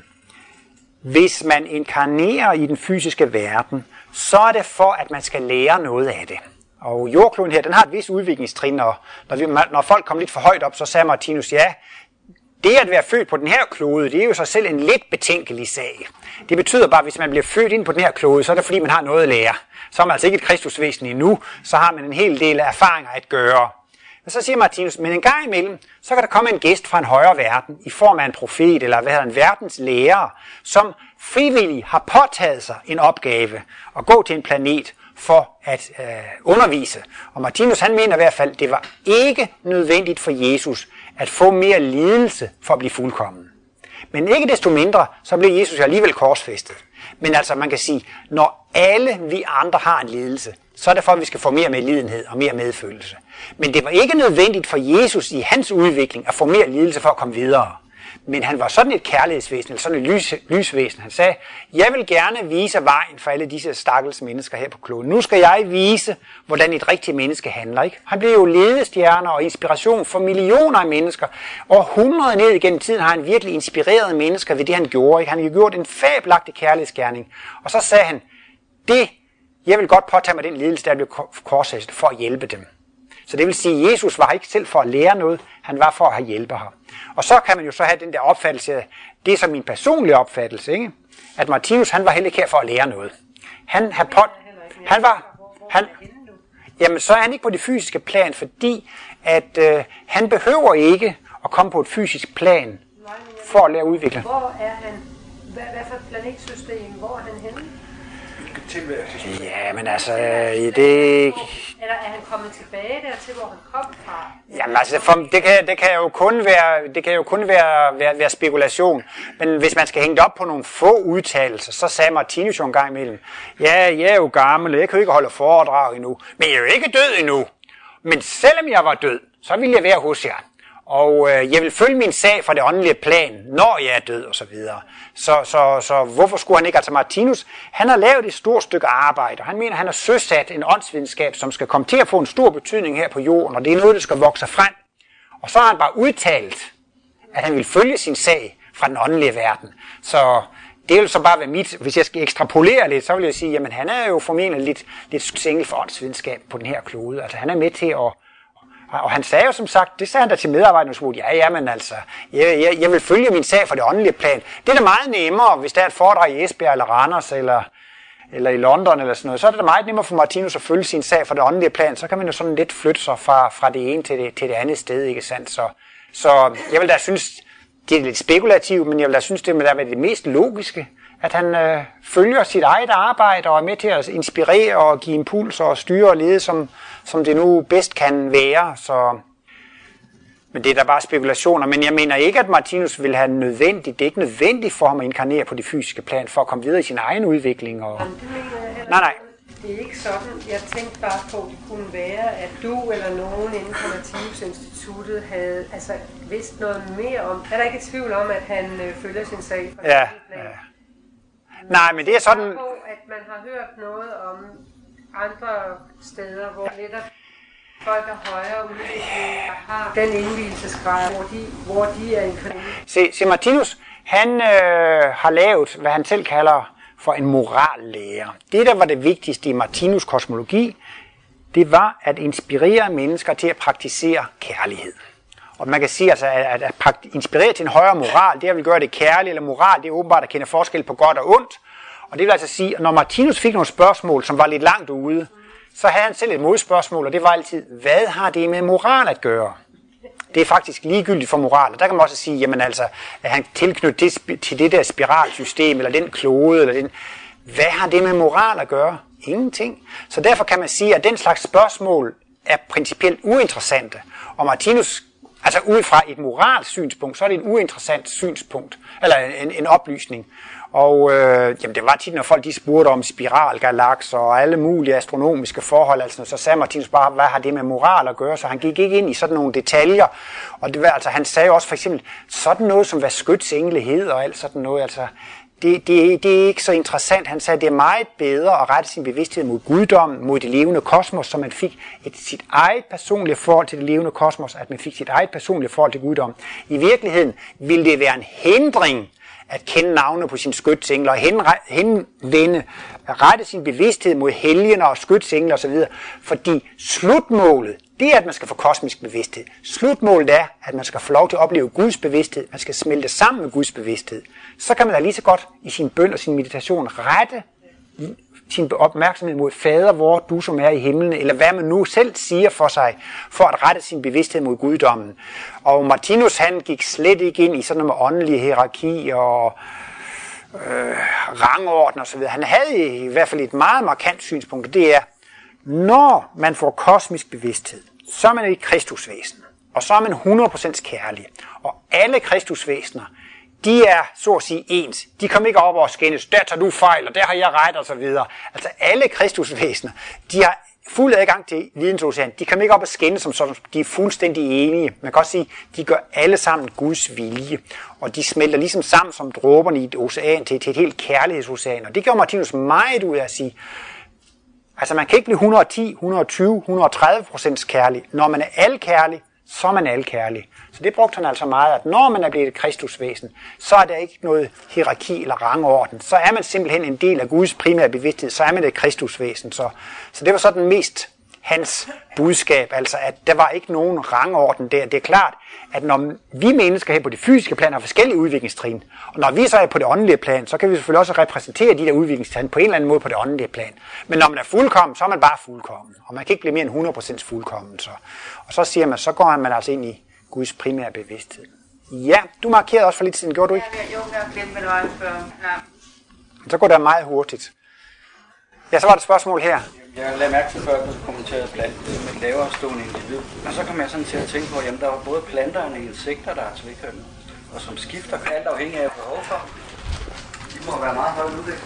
hvis man inkarnerer i den fysiske verden, så er det for, at man skal lære noget af det. Og jordkloden her, den har et vis udviklingstrin, og når, vi, når folk kom lidt for højt op, så sagde Martinus, ja, det at være født på den her klode, det er jo sig selv en lidt betænkelig sag. Det betyder bare, at hvis man bliver født ind på den her klode, så er det fordi, man har noget at lære. Så er man altså ikke et kristusvæsen endnu, så har man en hel del af erfaringer at gøre. Og så siger Martinus, men en gang imellem, så kan der komme en gæst fra en højere verden, i form af en profet, eller hvad hedder en verdens lærer, som frivillig har påtaget sig en opgave at gå til en planet for at øh, undervise. Og Martinus han mener i hvert fald, det var ikke nødvendigt for Jesus at få mere lidelse for at blive fuldkommen. Men ikke desto mindre, så blev Jesus alligevel korsfæstet. Men altså, man kan sige, når alle vi andre har en lidelse, så er det for, at vi skal få mere medlidenhed og mere medfølelse. Men det var ikke nødvendigt for Jesus i hans udvikling at få mere lidelse for at komme videre. Men han var sådan et kærlighedsvæsen, eller sådan et lys, lysvæsen. Han sagde, jeg vil gerne vise vejen for alle disse stakkels mennesker her på kloden. Nu skal jeg vise, hvordan et rigtigt menneske handler. Ikke? Han blev jo ledestjerner og inspiration for millioner af mennesker. Og hundrede ned igennem tiden har han virkelig inspireret mennesker ved det, han gjorde. Ikke? Han har gjort en fabelagtig kærlighedsgerning. Og så sagde han, det, jeg vil godt påtage mig den lidelse, der blev korsættet for at hjælpe dem. Så det vil sige, at Jesus var ikke selv for at lære noget, han var for at hjælpe ham. Og så kan man jo så have den der opfattelse, det er så min personlige opfattelse, ikke? at Martinus han var heller ikke her for at lære noget. Han, har på, han var, han, jamen så er han ikke på det fysiske plan, fordi at øh, han behøver ikke at komme på et fysisk plan for at lære at udvikle. Hvor er han? Hvad, hvad for et planetsystem? Hvor er han henne? Ja, men altså, det... Eller er han kommet tilbage der til, hvor han kom fra? Jamen altså, for, det, kan, det kan jo kun, være, det kan jo kun være, være, være spekulation. Men hvis man skal hænge det op på nogle få udtalelser, så sagde Martinus jo en gang imellem, ja, jeg er jo gammel, jeg kan jo ikke holde foredrag endnu, men jeg er jo ikke død endnu. Men selvom jeg var død, så ville jeg være hos jer og øh, jeg vil følge min sag fra det åndelige plan, når jeg er død og så videre. Så, så, så hvorfor skulle han ikke? Altså Martinus, han har lavet et stort stykke arbejde, og han mener, han har søsat en åndsvidenskab, som skal komme til at få en stor betydning her på jorden, og det er noget, der skal vokse frem. Og så har han bare udtalt, at han vil følge sin sag fra den åndelige verden. Så det vil så bare være mit, hvis jeg skal ekstrapolere lidt, så vil jeg sige, jamen han er jo formentlig lidt, lidt single for åndsvidenskab på den her klode. Altså han er med til at og han sagde jo som sagt, det sagde han da til medarbejderne, som ja, ja, men altså, jeg, jeg, jeg vil følge min sag for det åndelige plan. Det er da meget nemmere, hvis der er et foredrag i Esbjerg eller Randers eller, eller i London eller sådan noget, så er det da meget nemmere for Martinus at følge sin sag for det åndelige plan. Så kan man jo sådan lidt flytte sig fra, fra det ene til det, til det andet sted, ikke sandt? Så, så jeg vil da synes, det er lidt spekulativt, men jeg vil da synes, det vil da være det mest logiske, at han øh, følger sit eget arbejde og er med til at inspirere og give impulser og styre og lede, som, som det nu bedst kan være. Så, men det er da bare spekulationer. Men jeg mener ikke, at Martinus vil have nødvendigt. Det er ikke nødvendigt for ham at inkarnere på det fysiske plan, for at komme videre i sin egen udvikling. Og... Jamen, det mener Nej, nej. Det er ikke sådan. Jeg tænkte bare på, at det kunne være, at du eller nogen inden for Nativs havde altså, vidst noget mere om. Er der ikke tvivl om, at han øh, følger sin sag? Ja, ja. Nej, men det er sådan... på, at man har hørt noget om andre steder, hvor netop folk af højere udvikling har den indvielsesgrad, hvor de, hvor de er inkarneret. Se, se Martinus, han øh, har lavet, hvad han selv kalder for en morallære. Det, der var det vigtigste i Martinus kosmologi, det var at inspirere mennesker til at praktisere kærlighed. Og man kan sige, altså, at, at, at inspirere til en højere moral, det at vil gøre det kærligt eller moral, det er åbenbart at kende forskel på godt og ondt. Og det vil altså sige, at når Martinus fik nogle spørgsmål, som var lidt langt ude, så havde han selv et modspørgsmål, og det var altid, hvad har det med moral at gøre? Det er faktisk ligegyldigt for moral. Og der kan man også sige, jamen altså, at han tilknyttet det, til det der spiralsystem, eller den klode, eller den, hvad har det med moral at gøre? Ingenting. Så derfor kan man sige, at den slags spørgsmål er principielt uinteressante. Og Martinus, altså ud fra et moralsk synspunkt, så er det et uinteressant synspunkt, eller en, en oplysning. Og øh, jamen det var tit, når folk de spurgte om spiralgalakser og alle mulige astronomiske forhold, altså, så sagde Martinus bare, hvad har det med moral at gøre? Så han gik ikke ind i sådan nogle detaljer. Og det var, altså, han sagde også for eksempel, sådan noget som hvad skytsengle hed og alt sådan noget, altså, det, det, det er ikke så interessant. Han sagde, at det er meget bedre at rette sin bevidsthed mod guddommen, mod det levende kosmos, så man fik et, sit eget personlige forhold til det levende kosmos, at man fik sit eget personlige forhold til guddommen. I virkeligheden ville det være en hindring at kende navne på sine skytsengler og henvende, rette sin bevidsthed mod helgener og skytsengler osv. Fordi slutmålet, det er, at man skal få kosmisk bevidsthed. Slutmålet er, at man skal få lov til at opleve Guds bevidsthed. Man skal smelte sammen med Guds bevidsthed. Så kan man da lige så godt i sin bøn og sin meditation rette sin opmærksomhed mod fader, hvor du som er i himlen, eller hvad man nu selv siger for sig, for at rette sin bevidsthed mod guddommen. Og Martinus han gik slet ikke ind i sådan noget åndelig hierarki og øh, rangorden osv. Han havde i hvert fald et meget markant synspunkt, og det er, når man får kosmisk bevidsthed, så er man et kristusvæsen, og så er man 100% kærlig. Og alle kristusvæsener, de er så at sige ens. De kommer ikke op og skændes, der tager du fejl, og der har jeg ret, og så videre. Altså alle kristusvæsener, de har fuld adgang til vidensocean. De kommer ikke op og skændes som sådan, de er fuldstændig enige. Man kan også sige, de gør alle sammen Guds vilje. Og de smelter ligesom sammen som dråberne i et ocean til, til et helt kærlighedsocean. Og det gør Martinus meget ud af at sige, altså man kan ikke blive 110, 120, 130 procents kærlig. Når man er alkærlig, så er man alkærlig. Så det brugte han altså meget, at når man er blevet et kristusvæsen, så er der ikke noget hierarki eller rangorden. Så er man simpelthen en del af Guds primære bevidsthed, så er man et kristusvæsen. Så, så det var så den mest hans budskab, altså at der var ikke nogen rangorden der. Det er klart, at når vi mennesker her på det fysiske plan har forskellige udviklingstrin, og når vi så er på det åndelige plan, så kan vi selvfølgelig også repræsentere de der udviklingstrin på en eller anden måde på det åndelige plan. Men når man er fuldkommen, så er man bare fuldkommen, og man kan ikke blive mere end 100% fuldkommen. Så. Og så siger man, så går man altså ind i Guds primære bevidsthed. Ja, du markerede også for lidt siden, gjorde du ikke? Ja, jo, jeg glemte, hvad det var før. Ja. Så går det meget hurtigt. Ja, så var der et spørgsmål her. Jeg lagde mærke til før, at du kommenterede plant med lavere stående individ. Og så kom jeg sådan til at tænke på, at jamen, der er både planter og insekter, der er tvekønnet, og som skifter alt afhængig af behov for. De må være meget højt udviklet.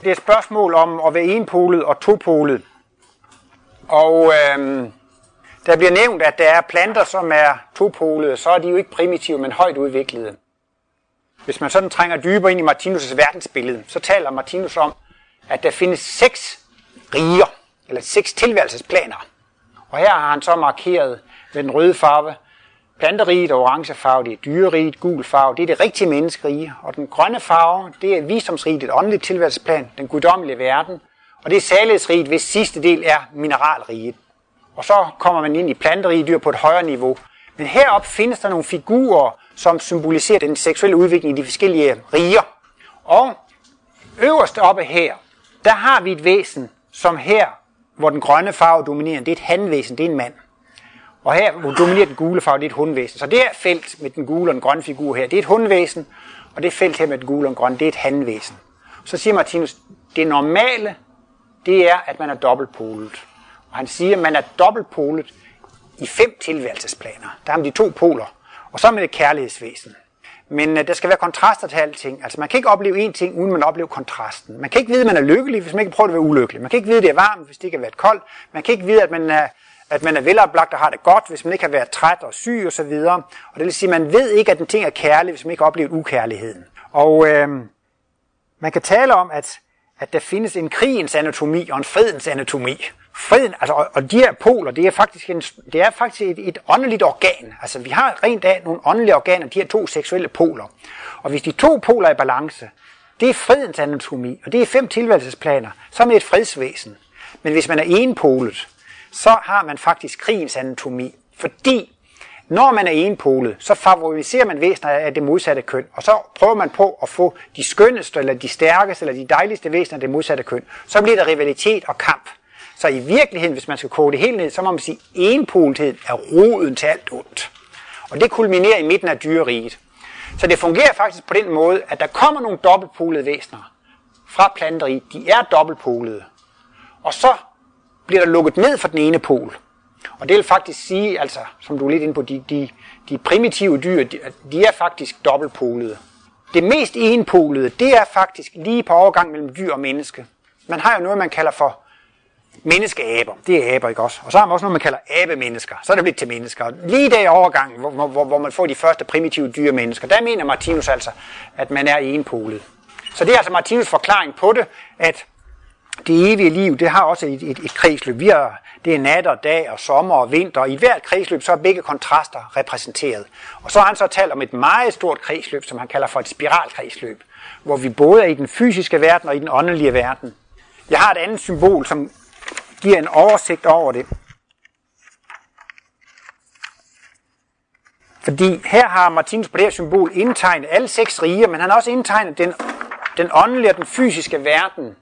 Det er et spørgsmål om at være enpolet og topolet. Og øhm, der bliver nævnt, at der er planter, som er topolede, så er de jo ikke primitive, men højt udviklede. Hvis man sådan trænger dybere ind i Martinus' verdensbillede, så taler Martinus om, at der findes seks riger, eller seks tilværelsesplaner. Og her har han så markeret med den røde farve, planteriget og orange farve, det er dyreriget, gul farve, det er det rigtige menneskerige. Og den grønne farve, det er visdomsriget, et åndeligt tilværelsesplan, den guddommelige verden. Og det er salighedsriget, hvis sidste del er mineralriget. Og så kommer man ind i planterige dyr på et højere niveau. Men herop findes der nogle figurer, som symboliserer den seksuelle udvikling i de forskellige riger. Og øverst oppe her, der har vi et væsen, som her, hvor den grønne farve dominerer, det er et handvæsen, det er en mand. Og her, hvor dominerer den gule farve, det er et hundvæsen. Så det her felt med den gule og den grønne figur her, det er et hundvæsen, og det felt her med den gule og den grønne, det er et handvæsen. Så siger Martinus, det normale, det er, at man er dobbeltpolet. Og han siger, at man er dobbeltpolet i fem tilværelsesplaner. Der har man de to poler. Og så er man et kærlighedsvæsen. Men uh, der skal være kontraster til alting. Altså man kan ikke opleve en ting, uden man oplever kontrasten. Man kan ikke vide, at man er lykkelig, hvis man ikke prøver at være ulykkelig. Man kan ikke vide, at det er varmt, hvis det ikke har været koldt. Man kan ikke vide, at man er, at man er veloplagt og har det godt, hvis man ikke har været træt og syg osv. Og, og det vil sige, at man ved ikke, at en ting er kærlig, hvis man ikke har oplevet ukærligheden. Og øh, man kan tale om, at, at der findes en krigens anatomi og en fredens anatomi. Freden, altså, og, og de her poler, det er faktisk, en, det er faktisk et, et åndeligt organ. Altså, vi har rent af nogle åndelige organer, de her to seksuelle poler. Og hvis de to poler er i balance, det er fredens anatomi, og det er fem tilværelsesplaner, så er man et fredsvæsen. Men hvis man er enpolet, så har man faktisk krigens anatomi. Fordi når man er enpolet, så favoriserer man væsener af det modsatte køn, og så prøver man på at få de skønneste, eller de stærkeste, eller de dejligste væsener af det modsatte køn. Så bliver der rivalitet og kamp. Så i virkeligheden, hvis man skal koge det helt ned, så må man sige, at enpolethed er roden til alt ondt. Og det kulminerer i midten af dyreriget. Så det fungerer faktisk på den måde, at der kommer nogle dobbeltpolede væsener fra planteriget. De er dobbeltpolede. Og så bliver der lukket ned for den ene pol. Og det vil faktisk sige, altså, som du er lidt inde på, de, de, de primitive dyr, de, de er faktisk dobbeltpolede. Det mest enpolede, det er faktisk lige på overgang mellem dyr og menneske. Man har jo noget, man kalder for menneskeaber. Det er aber, ikke også? Og så har man også noget, man kalder abemennesker. Så er det blevet til mennesker. Lige der i overgangen, hvor, hvor, hvor man får de første primitive dyre mennesker, der mener Martinus altså, at man er enpolet. Så det er altså Martinus forklaring på det, at det evige liv, det har også et, et, et kredsløb. Vi har, det er nat og dag og sommer og vinter, og i hvert kredsløb så er begge kontraster repræsenteret. Og så har han så talt om et meget stort kredsløb, som han kalder for et spiralkredsløb, hvor vi både er i den fysiske verden og i den åndelige verden. Jeg har et andet symbol, som giver en oversigt over det. Fordi her har Martinus på det her symbol indtegnet alle seks riger, men han har også indtegnet den, den åndelige og den fysiske verden.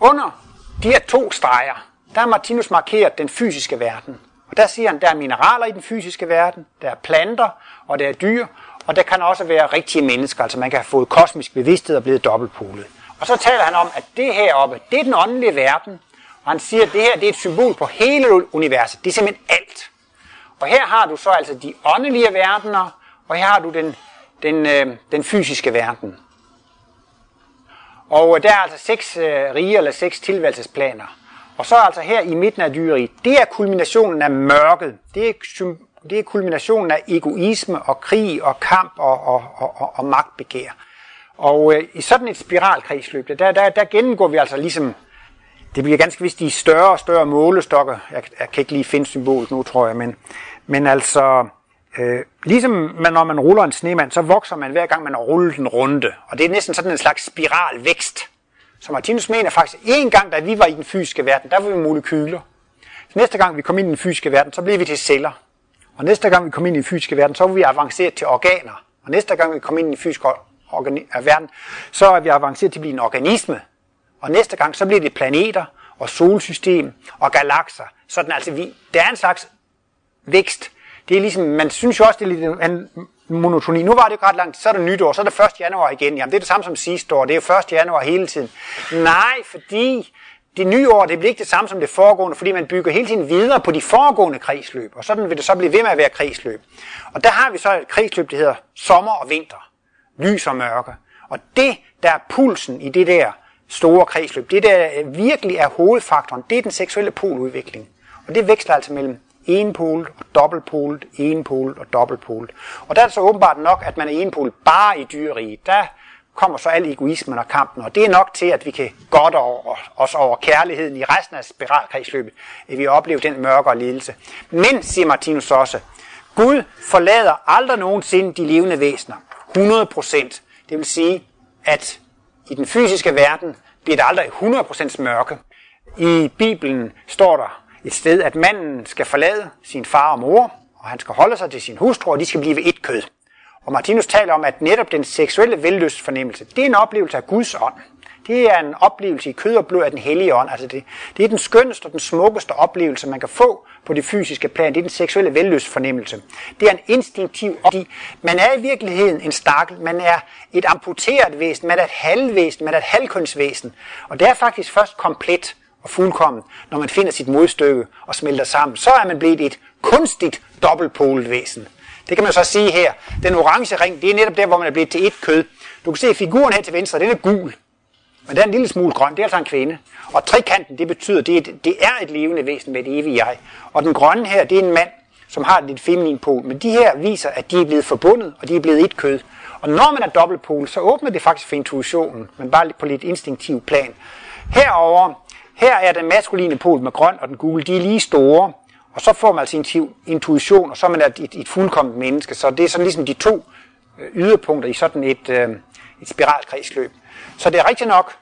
Under de her to streger, der har Martinus markeret den fysiske verden. Og der siger han, der er mineraler i den fysiske verden, der er planter, og der er dyr, og der kan også være rigtige mennesker, altså man kan have fået kosmisk bevidsthed og blevet dobbeltpolet. Og så taler han om, at det heroppe, det er den åndelige verden. Og han siger, at det her det er et symbol på hele universet. Det er simpelthen alt. Og her har du så altså de åndelige verdener, og her har du den, den, øh, den fysiske verden. Og øh, der er altså seks øh, rige eller seks tilværelsesplaner. Og så altså her i midten af dyreriet, det er kulminationen af mørket. Det er, det er kulminationen af egoisme og krig og kamp og, og, og, og magtbegær. Og øh, i sådan et spiralkredsløb, der, der, der gennemgår vi altså ligesom, det bliver ganske vist de større og større målestokker, jeg, jeg kan ikke lige finde symbolet nu, tror jeg, men, men altså, øh, ligesom man, når man ruller en snemand, så vokser man hver gang man har rullet en runde, og det er næsten sådan en slags spiralvækst. Så Martinus mener faktisk, en gang da vi var i den fysiske verden, der var vi molekyler. Så næste gang vi kom ind i den fysiske verden, så blev vi til celler. Og næste gang vi kom ind i den fysiske verden, så var vi avanceret til organer. Og næste gang vi kom ind i den fysiske af verden, så er vi avanceret til at blive en organisme. Og næste gang, så bliver det planeter og solsystem og galakser. Sådan altså, vi, der er en slags vækst. Det er ligesom, man synes jo også, det er lidt en monotoni. Nu var det jo ret langt, så er det nytår, så er det 1. januar igen. Jamen, det er det samme som sidste år, det er jo 1. januar hele tiden. Nej, fordi det nye år, det bliver ikke det samme som det foregående, fordi man bygger hele tiden videre på de foregående kredsløb, og sådan vil det så blive ved med at være kredsløb. Og der har vi så et kredsløb, der hedder sommer og vinter lys og mørke. Og det, der er pulsen i det der store kredsløb, det der virkelig er hovedfaktoren, det er den seksuelle poludvikling. Og det veksler altså mellem enpolet og dobbeltpolet, enpolet og dobbeltpolet. Og der er det så åbenbart nok, at man er enpolet bare i dyreriget. Der kommer så al egoismen og kampen, og det er nok til, at vi kan godt over, os over kærligheden i resten af spiralkredsløbet, at vi oplever den mørkere lidelse. Men, siger Martinus også, Gud forlader aldrig nogensinde de levende væsener. 100%. Det vil sige, at i den fysiske verden bliver der aldrig 100% mørke. I Bibelen står der et sted, at manden skal forlade sin far og mor, og han skal holde sig til sin hustru, og de skal blive et kød. Og Martinus taler om, at netop den seksuelle vellystfornemmelse, det er en oplevelse af Guds ånd. Det er en oplevelse i kød og blod af den hellige ånd. Altså det, det er den skønneste og den smukkeste oplevelse, man kan få på det fysiske plan. Det er den seksuelle vellystfornemmelse. Det er en instinktiv, fordi man er i virkeligheden en stakkel. Man er et amputeret væsen, man er et halvvæsen, man er et halvkønsvæsen. Og det er faktisk først komplet og fuldkommen, når man finder sit modstykke og smelter sammen. Så er man blevet et kunstigt dobbeltpolet væsen. Det kan man så sige her. Den orange ring, det er netop der, hvor man er blevet til et kød. Du kan se figuren her til venstre, den er gul. Men den er en lille smule grøn, det er altså en kvinde. Og trekanten, det betyder, det er, det er et levende væsen med et evigt jeg. Og den grønne her, det er en mand, som har et lidt feminin pol. Men de her viser, at de er blevet forbundet, og de er blevet et kød. Og når man er dobbeltpol, så åbner det faktisk for intuitionen, men bare på lidt instinktiv plan. Herover, her er den maskuline pol med grøn og den gule, de er lige store. Og så får man altså intuition, og så er man et, et, et fuldkommet menneske. Så det er sådan ligesom de to øh, yderpunkter i sådan et, øh, et spiralkredsløb. Så det er rigtigt nok,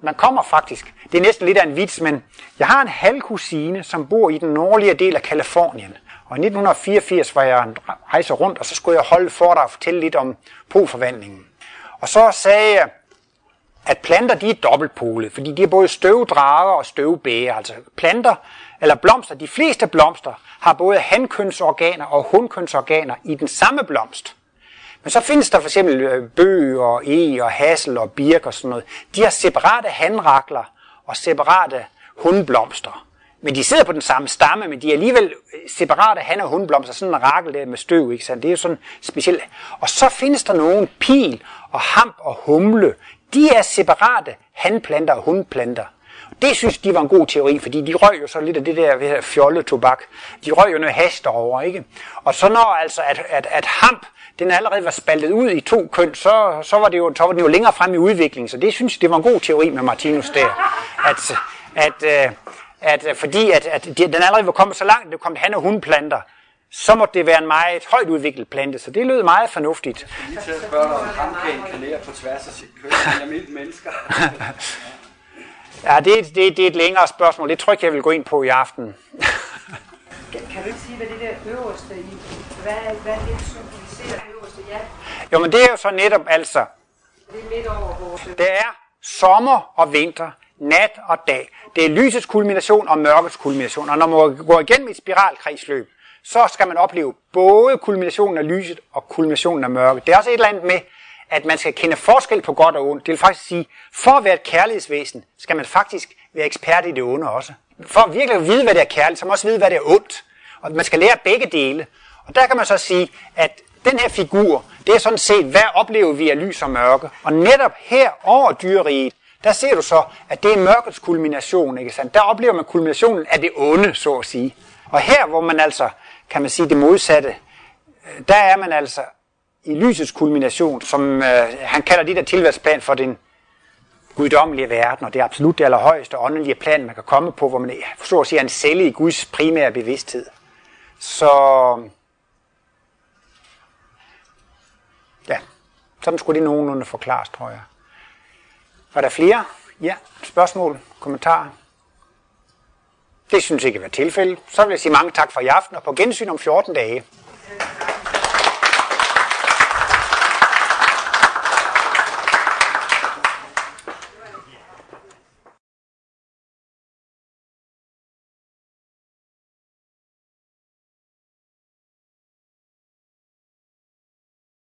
man kommer faktisk, det er næsten lidt af en vits, men jeg har en halvkusine, som bor i den nordlige del af Kalifornien. Og i 1984 var jeg en rejse rundt, og så skulle jeg holde for dig og fortælle lidt om polforvandlingen. Og så sagde jeg, at planter de er dobbeltpolet, fordi de er både støvdrager og støvbæger. Altså planter eller blomster, de fleste blomster har både hankønsorganer og hunkønsorganer i den samme blomst. Men så findes der for eksempel øh, bøg og e og hassel og birk og sådan noget. De har separate handrakler og separate hundblomster. Men de sidder på den samme stamme, men de er alligevel øh, separate han- og hundblomster. Sådan en rakel der med støv, ikke sandt? Det er jo sådan specielt. Og så findes der nogle pil og hamp og humle. De er separate handplanter og hundplanter. Det synes de var en god teori, fordi de røg jo så lidt af det der fjolle fjollet tobak. De røg jo noget hash derovre, ikke? Og så når altså, at, at, at hamp, den allerede var spaltet ud i to køn, så, så, var det jo, så var den jo længere frem i udviklingen. Så det synes jeg, det var en god teori med Martinus der. At, at, at, at fordi at, at den allerede var kommet så langt, det kom han- og hundplanter, så må det være en meget højt udviklet plante, så det lød meget fornuftigt. Lige til at spørge dig, om ham kan inkarnere på tværs af sit køn, almindelige mennesker. Ja, det, det, det er et længere spørgsmål. Det tror jeg ikke, jeg vil gå ind på i aften. Kan kan du ikke sige, hvad det der øverste i, hvad, hvad det symboliserer det Jo, men det er jo så netop altså, det er er sommer og vinter, nat og dag. Det er lysets kulmination og mørkets kulmination. Og når man går igennem et spiralkredsløb, så skal man opleve både kulminationen af lyset og kulminationen af mørket. Det er også et eller andet med, at man skal kende forskel på godt og ondt. Det vil faktisk sige, for at være et kærlighedsvæsen, skal man faktisk være ekspert i det onde også. For at virkelig at vide, hvad det er kærligt, så man også vide, hvad det er ondt. Og man skal lære begge dele. Og der kan man så sige, at den her figur, det er sådan set, hvad oplever vi af lys og mørke? Og netop her over dyreriet, der ser du så, at det er mørkets kulmination, ikke sandt? Der oplever man kulminationen af det onde, så at sige. Og her, hvor man altså, kan man sige det modsatte, øh, der er man altså i lysets kulmination, som øh, han kalder det der tilværelsesplan for den guddommelige verden, og det er absolut det allerhøjeste åndelige plan, man kan komme på, hvor man så at sige, er en celle i Guds primære bevidsthed. Så ja, sådan skulle det nogenlunde forklares, tror jeg. Var der flere? Ja, spørgsmål, kommentarer? Det synes jeg ikke var tilfældet. Så vil jeg sige mange tak for i aften, og på gensyn om 14 dage.